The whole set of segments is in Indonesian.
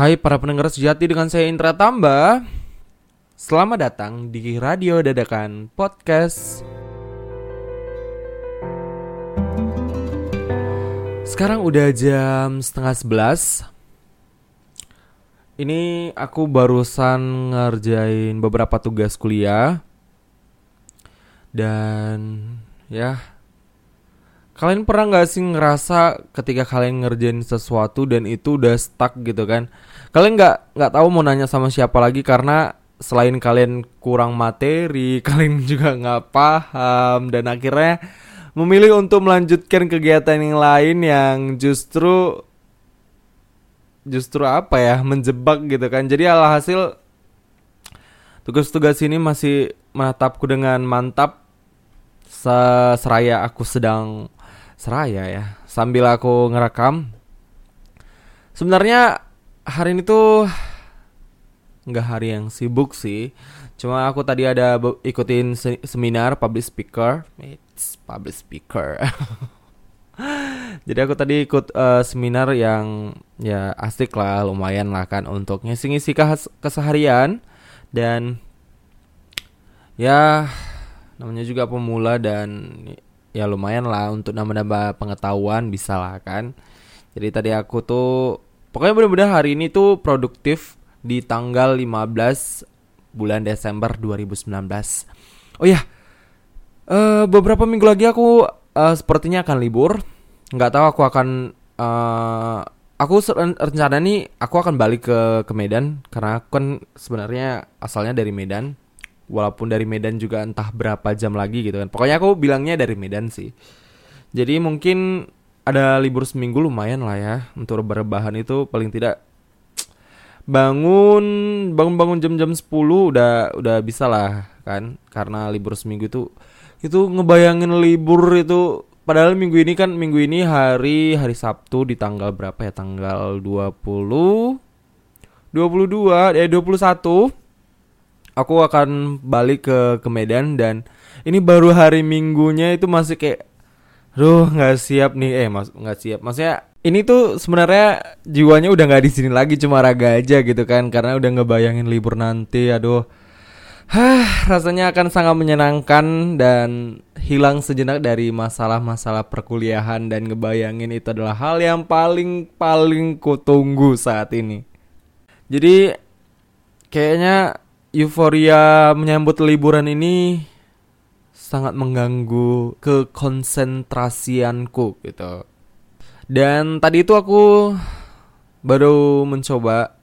Hai para pendengar sejati dengan saya Indra Tamba. Selamat datang di Radio Dadakan Podcast. Sekarang udah jam setengah sebelas. Ini aku barusan ngerjain beberapa tugas kuliah. Dan ya Kalian pernah nggak sih ngerasa ketika kalian ngerjain sesuatu dan itu udah stuck gitu kan? Kalian nggak nggak tahu mau nanya sama siapa lagi karena selain kalian kurang materi, kalian juga nggak paham dan akhirnya memilih untuk melanjutkan kegiatan yang lain yang justru justru apa ya menjebak gitu kan. Jadi alhasil tugas-tugas ini masih menatapku dengan mantap seraya aku sedang seraya ya sambil aku ngerekam. Sebenarnya hari ini tuh nggak hari yang sibuk sih. Cuma aku tadi ada ikutin seminar public speaker. It's public speaker. Jadi aku tadi ikut uh, seminar yang ya asik lah lumayan lah kan untuk ngisi-ngisi keseharian. Dan ya namanya juga pemula dan ya lumayan lah untuk nambah-nambah pengetahuan bisa lah kan. Jadi tadi aku tuh pokoknya bener-bener hari ini tuh produktif di tanggal 15 bulan Desember 2019. Oh ya, uh, beberapa minggu lagi aku uh, sepertinya akan libur. Nggak tahu aku akan uh, aku rencana nih aku akan balik ke ke Medan karena aku kan sebenarnya asalnya dari Medan walaupun dari Medan juga entah berapa jam lagi gitu kan. Pokoknya aku bilangnya dari Medan sih. Jadi mungkin ada libur seminggu lumayan lah ya untuk rebahan itu. Paling tidak bangun bangun bangun jam-jam 10 udah udah bisa lah kan. Karena libur seminggu itu itu ngebayangin libur itu. Padahal minggu ini kan minggu ini hari hari Sabtu di tanggal berapa ya? Tanggal 20 22 eh 21 aku akan balik ke ke Medan dan ini baru hari Minggunya itu masih kayak Duh nggak siap nih. Eh mas nggak siap. Maksudnya ini tuh sebenarnya jiwanya udah nggak di sini lagi cuma raga aja gitu kan karena udah ngebayangin libur nanti aduh. Hah, rasanya akan sangat menyenangkan dan hilang sejenak dari masalah-masalah perkuliahan dan ngebayangin itu adalah hal yang paling paling kutunggu saat ini. Jadi kayaknya euforia menyambut liburan ini sangat mengganggu kekonsentrasianku gitu. Dan tadi itu aku baru mencoba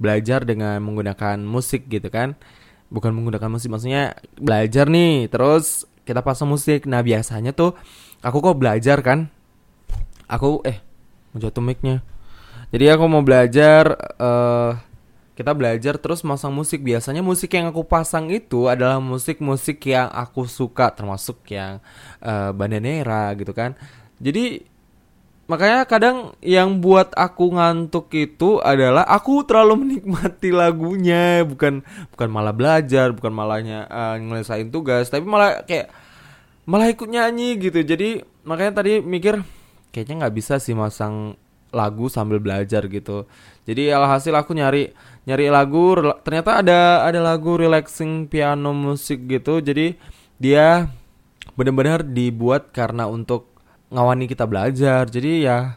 belajar dengan menggunakan musik gitu kan. Bukan menggunakan musik maksudnya belajar nih, terus kita pasang musik. Nah, biasanya tuh aku kok belajar kan. Aku eh mau jatuh mic-nya. Jadi aku mau belajar uh, kita belajar terus masang musik. Biasanya musik yang aku pasang itu adalah musik-musik yang aku suka termasuk yang uh, bandanera gitu kan. Jadi makanya kadang yang buat aku ngantuk itu adalah aku terlalu menikmati lagunya. Bukan bukan malah belajar bukan malahnya uh, ngelesain tugas tapi malah kayak malah ikut nyanyi gitu. Jadi makanya tadi mikir kayaknya nggak bisa sih masang lagu sambil belajar gitu. Jadi alhasil aku nyari nyari lagu ternyata ada ada lagu relaxing piano musik gitu. Jadi dia benar-benar dibuat karena untuk ngawani kita belajar. Jadi ya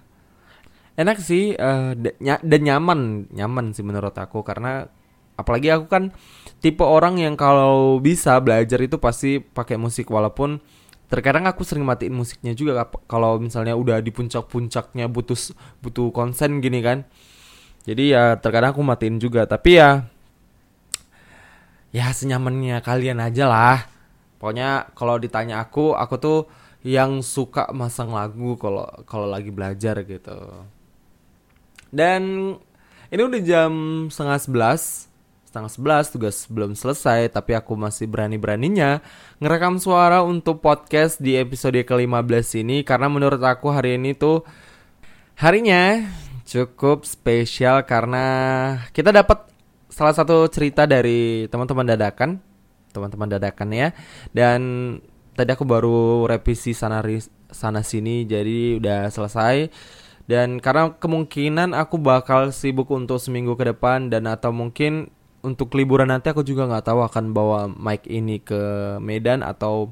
enak sih uh, dan nyaman nyaman sih menurut aku. Karena apalagi aku kan tipe orang yang kalau bisa belajar itu pasti pakai musik. Walaupun terkadang aku sering matiin musiknya juga. Kalau misalnya udah di puncak-puncaknya butuh butuh konsen gini kan jadi ya terkadang aku matiin juga. Tapi ya ya senyamannya kalian aja lah. Pokoknya kalau ditanya aku aku tuh yang suka masang lagu kalau kalau lagi belajar gitu. Dan ini udah jam setengah sebelas setengah sebelas tugas belum selesai tapi aku masih berani-beraninya ngerekam suara untuk podcast di episode ke-15 ini karena menurut aku hari ini tuh harinya cukup spesial karena kita dapat salah satu cerita dari teman-teman dadakan, teman-teman dadakan ya. Dan tadi aku baru revisi sana sana sini jadi udah selesai Dan karena kemungkinan aku bakal sibuk untuk seminggu ke depan dan atau mungkin untuk liburan nanti aku juga nggak tahu akan bawa mic ini ke Medan atau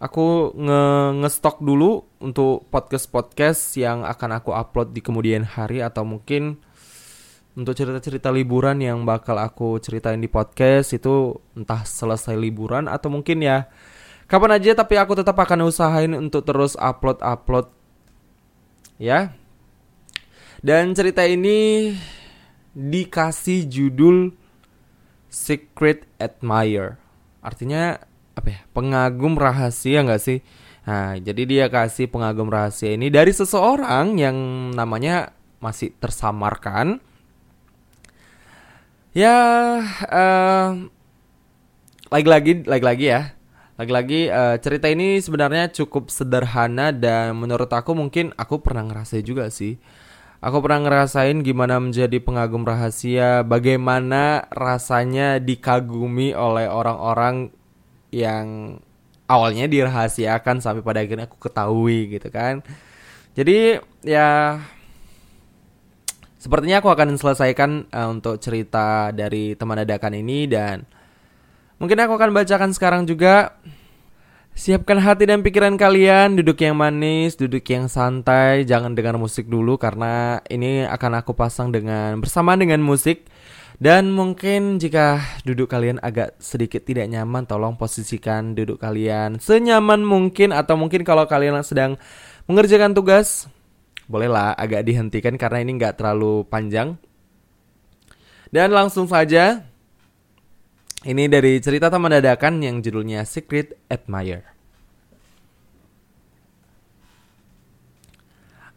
aku nge ngestok dulu untuk podcast-podcast yang akan aku upload di kemudian hari atau mungkin untuk cerita-cerita liburan yang bakal aku ceritain di podcast itu entah selesai liburan atau mungkin ya kapan aja tapi aku tetap akan usahain untuk terus upload-upload ya. Dan cerita ini dikasih judul Secret Admirer. Artinya apa ya? Pengagum rahasia nggak sih? Nah, jadi dia kasih pengagum rahasia ini dari seseorang yang namanya masih tersamarkan Ya, uh, lagi-lagi, lagi-lagi ya. Lagi-lagi uh, cerita ini sebenarnya cukup sederhana dan menurut aku mungkin aku pernah ngerasain juga sih. Aku pernah ngerasain gimana menjadi pengagum rahasia, bagaimana rasanya dikagumi oleh orang-orang yang awalnya dirahasiakan sampai pada akhirnya aku ketahui gitu kan. Jadi ya Sepertinya aku akan selesaikan uh, untuk cerita dari teman dadakan ini dan mungkin aku akan bacakan sekarang juga. Siapkan hati dan pikiran kalian, duduk yang manis, duduk yang santai, jangan dengar musik dulu karena ini akan aku pasang dengan bersamaan dengan musik. Dan mungkin jika duduk kalian agak sedikit tidak nyaman, tolong posisikan duduk kalian senyaman mungkin atau mungkin kalau kalian sedang mengerjakan tugas, bolehlah agak dihentikan karena ini nggak terlalu panjang. Dan langsung saja, ini dari cerita taman dadakan yang judulnya Secret Admirer.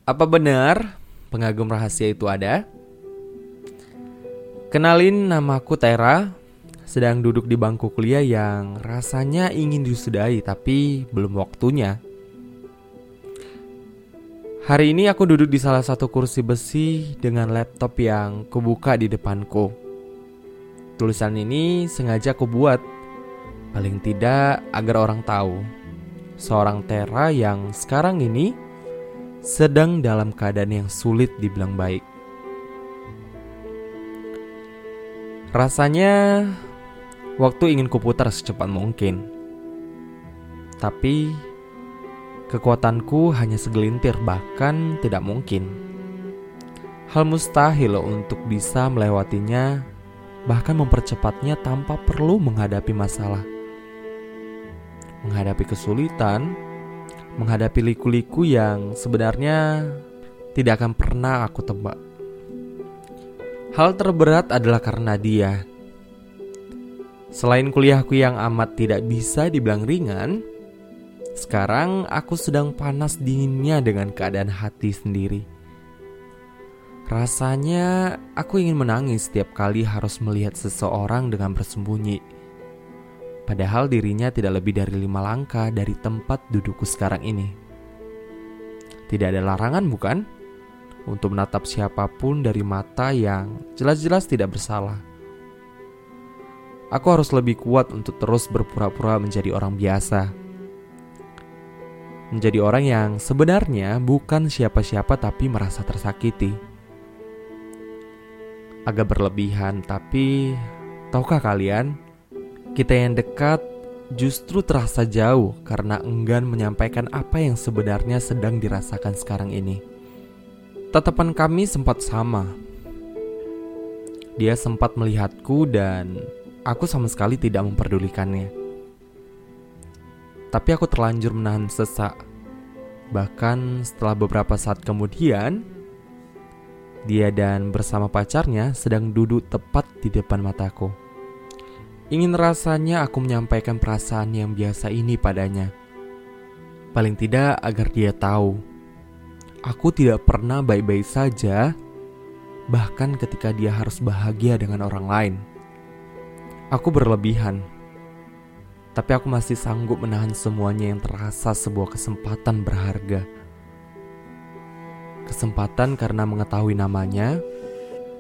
Apa benar pengagum rahasia itu ada? Kenalin namaku Tera, sedang duduk di bangku kuliah yang rasanya ingin disudahi tapi belum waktunya. Hari ini aku duduk di salah satu kursi besi dengan laptop yang kubuka di depanku. Tulisan ini sengaja aku buat, paling tidak agar orang tahu. Seorang Tera yang sekarang ini sedang dalam keadaan yang sulit dibilang baik. Rasanya waktu ingin kuputar secepat mungkin. Tapi Kekuatanku hanya segelintir, bahkan tidak mungkin. Hal mustahil untuk bisa melewatinya, bahkan mempercepatnya tanpa perlu menghadapi masalah. Menghadapi kesulitan, menghadapi liku-liku yang sebenarnya tidak akan pernah aku tebak. Hal terberat adalah karena dia. Selain kuliahku yang amat tidak bisa dibilang ringan, sekarang aku sedang panas dinginnya dengan keadaan hati sendiri. Rasanya aku ingin menangis setiap kali harus melihat seseorang dengan bersembunyi. Padahal dirinya tidak lebih dari lima langkah dari tempat dudukku sekarang ini. Tidak ada larangan bukan? Untuk menatap siapa pun dari mata yang jelas-jelas tidak bersalah. Aku harus lebih kuat untuk terus berpura-pura menjadi orang biasa menjadi orang yang sebenarnya bukan siapa-siapa tapi merasa tersakiti. Agak berlebihan, tapi tahukah kalian, kita yang dekat justru terasa jauh karena enggan menyampaikan apa yang sebenarnya sedang dirasakan sekarang ini. Tatapan kami sempat sama. Dia sempat melihatku dan aku sama sekali tidak memperdulikannya tapi aku terlanjur menahan sesak. Bahkan setelah beberapa saat kemudian, dia dan bersama pacarnya sedang duduk tepat di depan mataku. Ingin rasanya aku menyampaikan perasaan yang biasa ini padanya. Paling tidak agar dia tahu, aku tidak pernah baik-baik saja, bahkan ketika dia harus bahagia dengan orang lain. Aku berlebihan tapi aku masih sanggup menahan semuanya yang terasa sebuah kesempatan berharga. Kesempatan karena mengetahui namanya,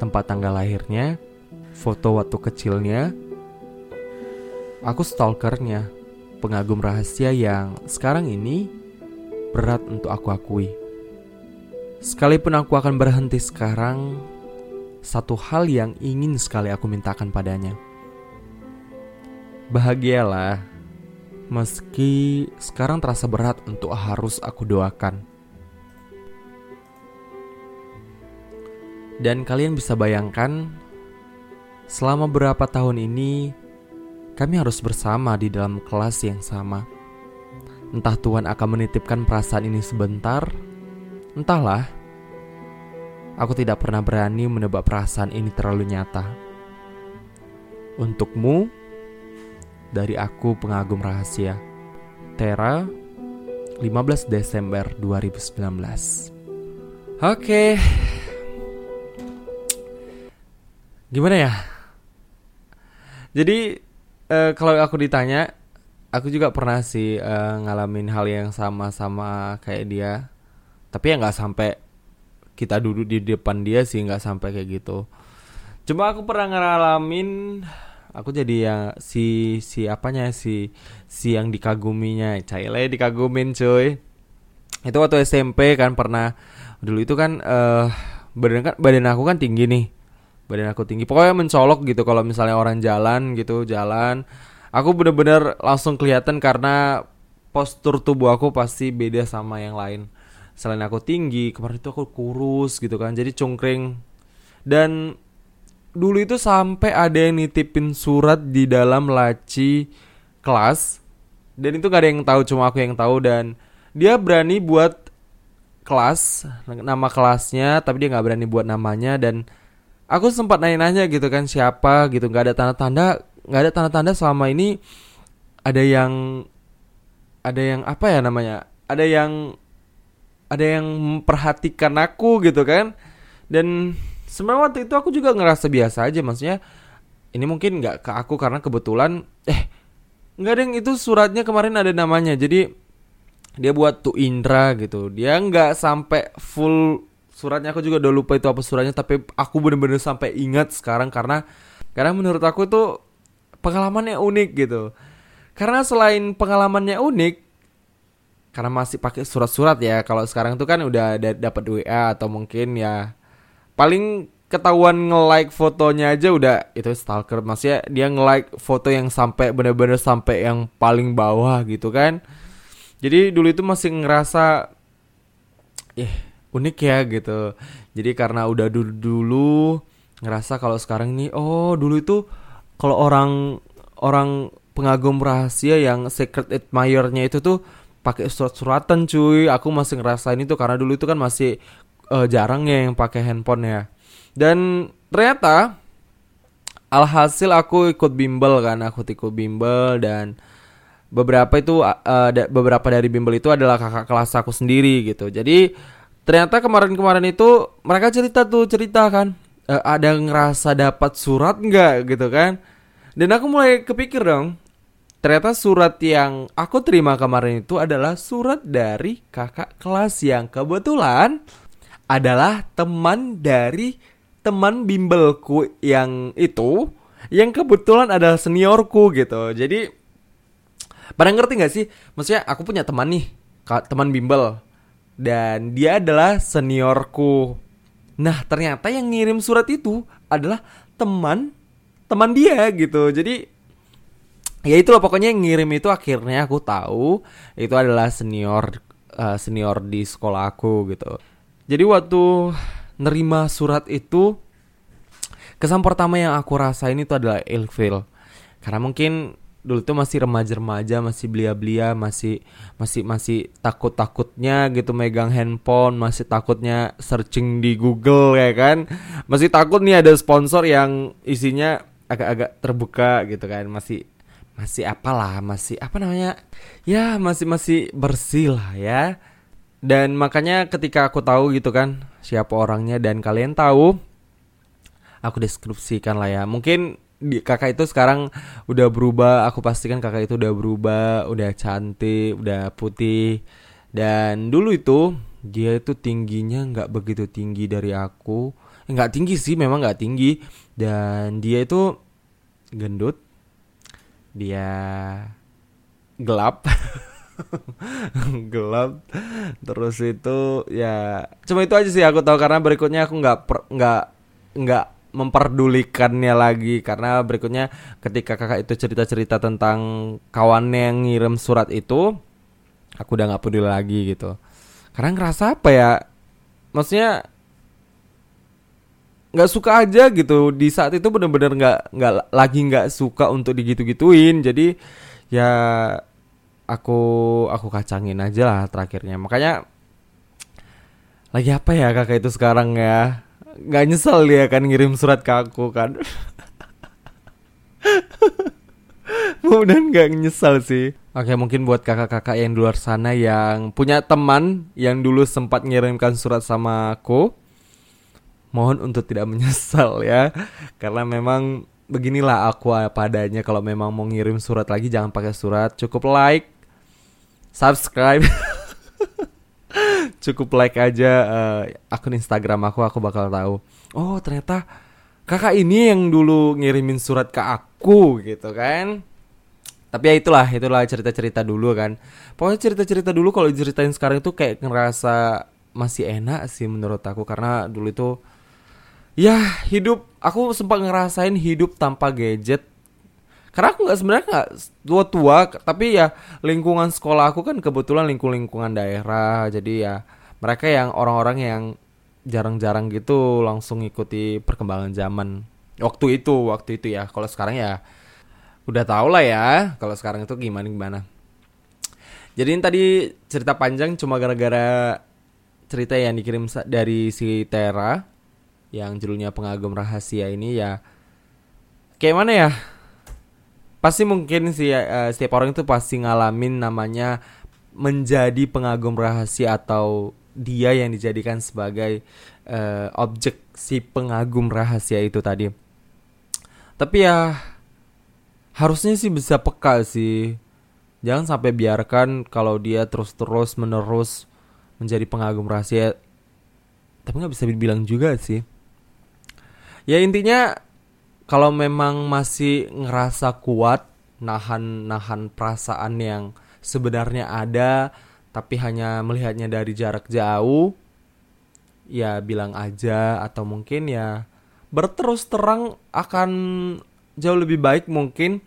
tempat tanggal lahirnya, foto waktu kecilnya. Aku stalkernya, pengagum rahasia yang sekarang ini berat untuk aku akui. Sekalipun aku akan berhenti sekarang, satu hal yang ingin sekali aku mintakan padanya. Bahagialah, meski sekarang terasa berat untuk harus aku doakan. Dan kalian bisa bayangkan, selama berapa tahun ini kami harus bersama di dalam kelas yang sama. Entah Tuhan akan menitipkan perasaan ini sebentar, entahlah. Aku tidak pernah berani menebak perasaan ini terlalu nyata. Untukmu, dari aku pengagum rahasia. Tera, 15 Desember 2019. Oke. Gimana ya? Jadi uh, kalau aku ditanya, aku juga pernah sih uh, ngalamin hal yang sama sama kayak dia. Tapi ya nggak sampai kita duduk di depan dia sih nggak sampai kayak gitu. Cuma aku pernah ngalamin aku jadi ya si si apanya si si yang dikaguminya. Caile dikagumin cuy. Itu waktu SMP kan pernah. Dulu itu kan uh, badan kan badan aku kan tinggi nih. Badan aku tinggi. Pokoknya mencolok gitu kalau misalnya orang jalan gitu jalan. Aku bener-bener langsung kelihatan karena postur tubuh aku pasti beda sama yang lain selain aku tinggi kemarin itu aku kurus gitu kan jadi cungkring dan dulu itu sampai ada yang nitipin surat di dalam laci kelas dan itu gak ada yang tahu cuma aku yang tahu dan dia berani buat kelas nama kelasnya tapi dia nggak berani buat namanya dan aku sempat nanya-nanya gitu kan siapa gitu nggak ada tanda-tanda nggak ada tanda-tanda selama ini ada yang ada yang apa ya namanya ada yang ada yang memperhatikan aku gitu kan. Dan sebenarnya waktu itu aku juga ngerasa biasa aja maksudnya ini mungkin nggak ke aku karena kebetulan eh nggak ada yang itu suratnya kemarin ada namanya. Jadi dia buat tuh Indra gitu. Dia nggak sampai full suratnya aku juga udah lupa itu apa suratnya tapi aku bener-bener sampai ingat sekarang karena karena menurut aku tuh pengalamannya unik gitu. Karena selain pengalamannya unik karena masih pakai surat-surat ya. Kalau sekarang tuh kan udah dapat WA atau mungkin ya paling ketahuan nge-like fotonya aja udah itu stalker. Maksudnya dia nge-like foto yang sampai bener-bener sampai yang paling bawah gitu kan. Jadi dulu itu masih ngerasa eh unik ya gitu. Jadi karena udah dulu dulu ngerasa kalau sekarang ini oh dulu itu kalau orang orang pengagum rahasia yang secret admirer-nya itu tuh pakai surat-suratan cuy. Aku masih ngerasain itu karena dulu itu kan masih uh, jarang ya yang pakai handphone ya. Dan ternyata alhasil aku ikut bimbel kan. Aku ikut bimbel dan beberapa itu uh, beberapa dari bimbel itu adalah kakak kelas aku sendiri gitu. Jadi ternyata kemarin-kemarin itu mereka cerita tuh cerita kan e, ada ngerasa dapat surat nggak gitu kan. Dan aku mulai kepikir dong ternyata surat yang aku terima kemarin itu adalah surat dari kakak kelas yang kebetulan adalah teman dari teman bimbelku yang itu yang kebetulan adalah seniorku gitu jadi pada ngerti nggak sih maksudnya aku punya teman nih teman bimbel dan dia adalah seniorku. Nah, ternyata yang ngirim surat itu adalah teman teman dia gitu. Jadi ya itulah pokoknya yang ngirim itu akhirnya aku tahu itu adalah senior uh, senior di sekolah aku gitu. Jadi waktu nerima surat itu kesan pertama yang aku rasain itu adalah ilfil. Karena mungkin dulu tuh masih remaja-remaja masih belia-belia masih masih masih takut-takutnya gitu megang handphone masih takutnya searching di Google ya kan masih takut nih ada sponsor yang isinya agak-agak terbuka gitu kan masih masih apalah masih apa namanya? Ya masih masih bersih lah ya. Dan makanya ketika aku tahu gitu kan siapa orangnya dan kalian tahu aku deskripsikan lah ya. Mungkin kakak itu sekarang udah berubah aku pastikan kakak itu udah berubah udah cantik udah putih. Dan dulu itu dia itu tingginya nggak begitu tinggi dari aku. Eh, nggak tinggi sih memang nggak tinggi. Dan dia itu gendut dia gelap. Gelap. Terus itu ya cuma itu aja sih aku tahu karena berikutnya aku nggak nggak nggak memperdulikannya lagi. Karena berikutnya ketika kakak itu cerita-cerita tentang kawannya yang ngirim surat itu aku udah nggak peduli lagi gitu. Karena ngerasa apa ya? Maksudnya nggak suka aja gitu. Di saat itu bener-bener nggak nggak lagi nggak suka untuk digitu-gituin. Jadi ya aku aku kacangin aja lah terakhirnya. Makanya lagi apa ya kakak itu sekarang ya? Nggak nyesel dia kan ngirim surat ke aku kan. Mudah nggak nyesel sih. Oke mungkin buat kakak-kakak yang di luar sana yang punya teman yang dulu sempat ngirimkan surat sama aku mohon untuk tidak menyesal ya. Karena memang beginilah aku apa adanya kalau memang mau ngirim surat lagi jangan pakai surat. Cukup like subscribe. Cukup like aja uh, akun Instagram aku aku bakal tahu. Oh ternyata kakak ini yang dulu ngirimin surat ke aku gitu kan? Tapi ya itulah itulah cerita-cerita dulu kan. Pokoknya cerita-cerita dulu kalau diceritain sekarang itu kayak ngerasa masih enak sih menurut aku. Karena dulu itu ya hidup. Aku sempat ngerasain hidup tanpa gadget. Karena aku nggak sebenarnya nggak tua tua tapi ya lingkungan sekolah aku kan kebetulan lingkung lingkungan daerah. Jadi ya mereka yang orang-orang yang jarang-jarang gitu langsung ngikuti perkembangan zaman. Waktu itu waktu itu ya. Kalau sekarang ya udah tau lah ya kalau sekarang itu gimana gimana. Jadi ini tadi cerita panjang cuma gara-gara cerita yang dikirim dari si Tera yang judulnya pengagum rahasia ini ya kayak mana ya? Pasti mungkin si uh, setiap orang itu pasti ngalamin namanya menjadi pengagum rahasia atau dia yang dijadikan sebagai uh, objek si pengagum rahasia itu tadi. Tapi ya harusnya sih bisa peka sih. Jangan sampai biarkan kalau dia terus-terus menerus menjadi pengagum rahasia. Tapi nggak bisa dibilang juga sih ya intinya kalau memang masih ngerasa kuat nahan nahan perasaan yang sebenarnya ada tapi hanya melihatnya dari jarak jauh ya bilang aja atau mungkin ya berterus terang akan jauh lebih baik mungkin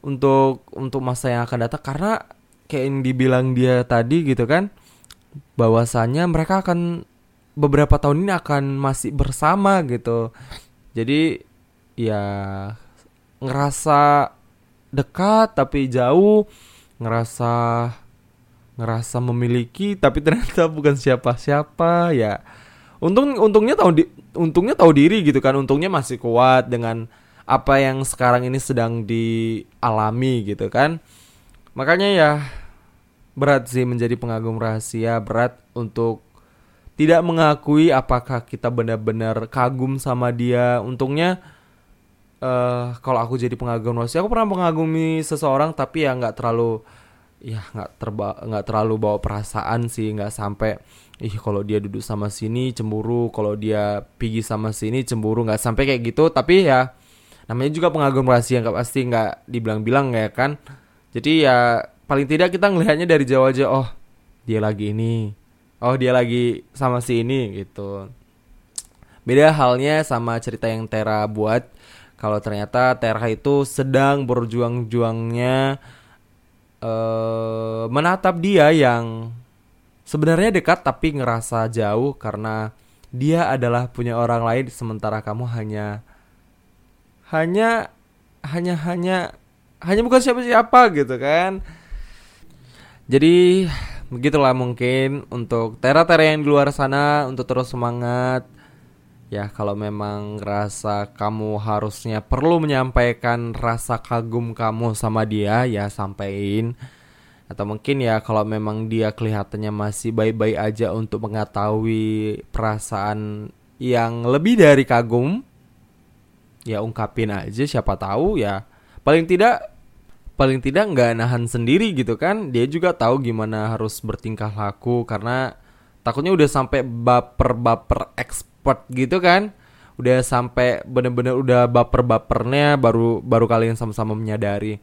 untuk untuk masa yang akan datang. Karena kayak yang dibilang dia tadi gitu kan bahwasanya mereka akan beberapa tahun ini akan masih bersama gitu. Jadi ya ngerasa dekat tapi jauh, ngerasa ngerasa memiliki tapi ternyata bukan siapa-siapa ya. Untung untungnya tahu di, untungnya tahu diri gitu kan. Untungnya masih kuat dengan apa yang sekarang ini sedang dialami gitu kan. Makanya ya berat sih menjadi pengagum rahasia, berat untuk tidak mengakui apakah kita benar-benar kagum sama dia. Untungnya uh, kalau aku jadi pengagum Rossi, aku pernah mengagumi seseorang tapi ya nggak terlalu ya nggak terba nggak terlalu bawa perasaan sih. Nggak sampai ih kalau dia duduk sama sini cemburu kalau dia pergi sama sini cemburu. Nggak sampai kayak gitu. Tapi ya namanya juga pengagum rahasia nggak pasti nggak dibilang-bilang ya kan. Jadi ya paling tidak kita ngelihatnya dari jauh aja oh dia lagi ini oh dia lagi sama si ini gitu. Beda halnya sama cerita yang Tera buat kalau ternyata Tera itu sedang berjuang-juangnya uh, menatap dia yang sebenarnya dekat tapi ngerasa jauh karena dia adalah punya orang lain sementara kamu hanya hanya hanya hanya hanya bukan siapa-siapa gitu kan. Jadi begitulah mungkin untuk tera-tera yang di luar sana untuk terus semangat. Ya kalau memang rasa kamu harusnya perlu menyampaikan rasa kagum kamu sama dia ya sampaikan. Atau mungkin ya kalau memang dia kelihatannya masih baik-baik aja untuk mengetahui perasaan yang lebih dari kagum ya ungkapin aja siapa tahu ya. Paling tidak paling tidak nggak nahan sendiri gitu kan. Dia juga tahu gimana harus bertingkah laku karena takutnya udah sampai baper-baper expert gitu kan. Udah sampai bener-bener udah baper-bapernya baru baru kalian sama-sama menyadari.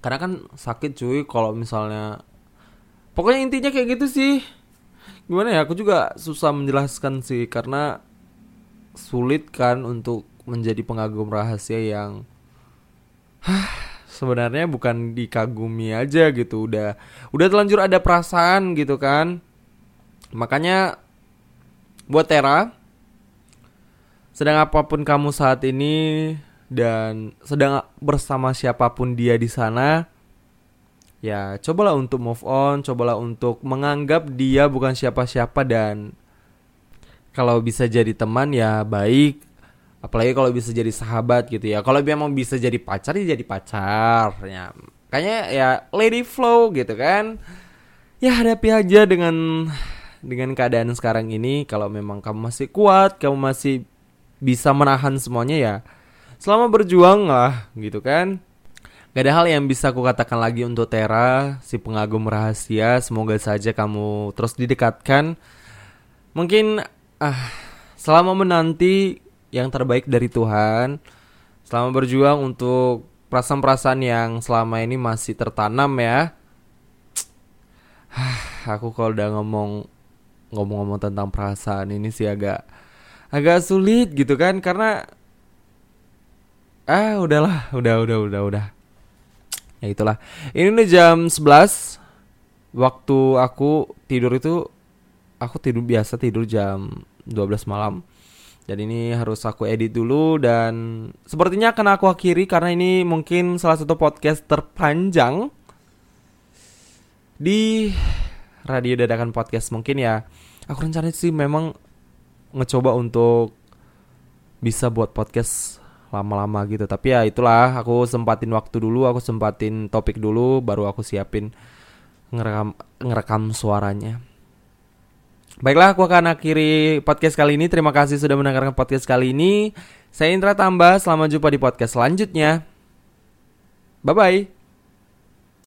Karena kan sakit cuy kalau misalnya pokoknya intinya kayak gitu sih. Gimana ya aku juga susah menjelaskan sih karena sulit kan untuk menjadi pengagum rahasia yang sebenarnya bukan dikagumi aja gitu. Udah udah terlanjur ada perasaan gitu kan. Makanya buat Tera sedang apa pun kamu saat ini dan sedang bersama siapa pun dia di sana ya cobalah untuk move on cobalah untuk menganggap dia bukan siapa-siapa dan kalau bisa jadi teman ya baik apalagi kalau bisa jadi sahabat gitu ya. Kalau memang bisa jadi pacar ya jadi pacar ya. Kayaknya ya lady flow gitu kan. Ya hadapi aja dengan dengan keadaan sekarang ini. Kalau memang kamu masih kuat kamu masih bisa menahan semuanya ya. Selama berjuang lah gitu kan. Gak ada hal yang bisa aku katakan lagi untuk Tera, si pengagum rahasia. Semoga saja kamu terus didekatkan. Mungkin ah selama menanti yang terbaik dari Tuhan, selama berjuang untuk perasaan-perasaan yang selama ini masih tertanam ya. aku kalau udah ngomong ngomong-ngomong tentang perasaan ini sih agak agak sulit gitu kan karena ah udahlah udah udah udah udah. Ya itulah. Ini udah jam 11 waktu aku tidur itu aku tidur biasa tidur jam 12 malam dan ini harus aku edit dulu dan sepertinya akan aku akhiri karena ini mungkin salah satu podcast terpanjang di radio dadakan podcast mungkin ya. Aku rencana sih memang ngecoba untuk bisa buat podcast lama-lama gitu. Tapi ya itulah aku sempatin waktu dulu aku sempatin topik dulu baru aku siapin ngerekam ngerekam suaranya Baiklah, aku akan akhiri podcast kali ini. Terima kasih sudah mendengarkan podcast kali ini. Saya Indra Tambah, selamat jumpa di podcast selanjutnya. Bye-bye.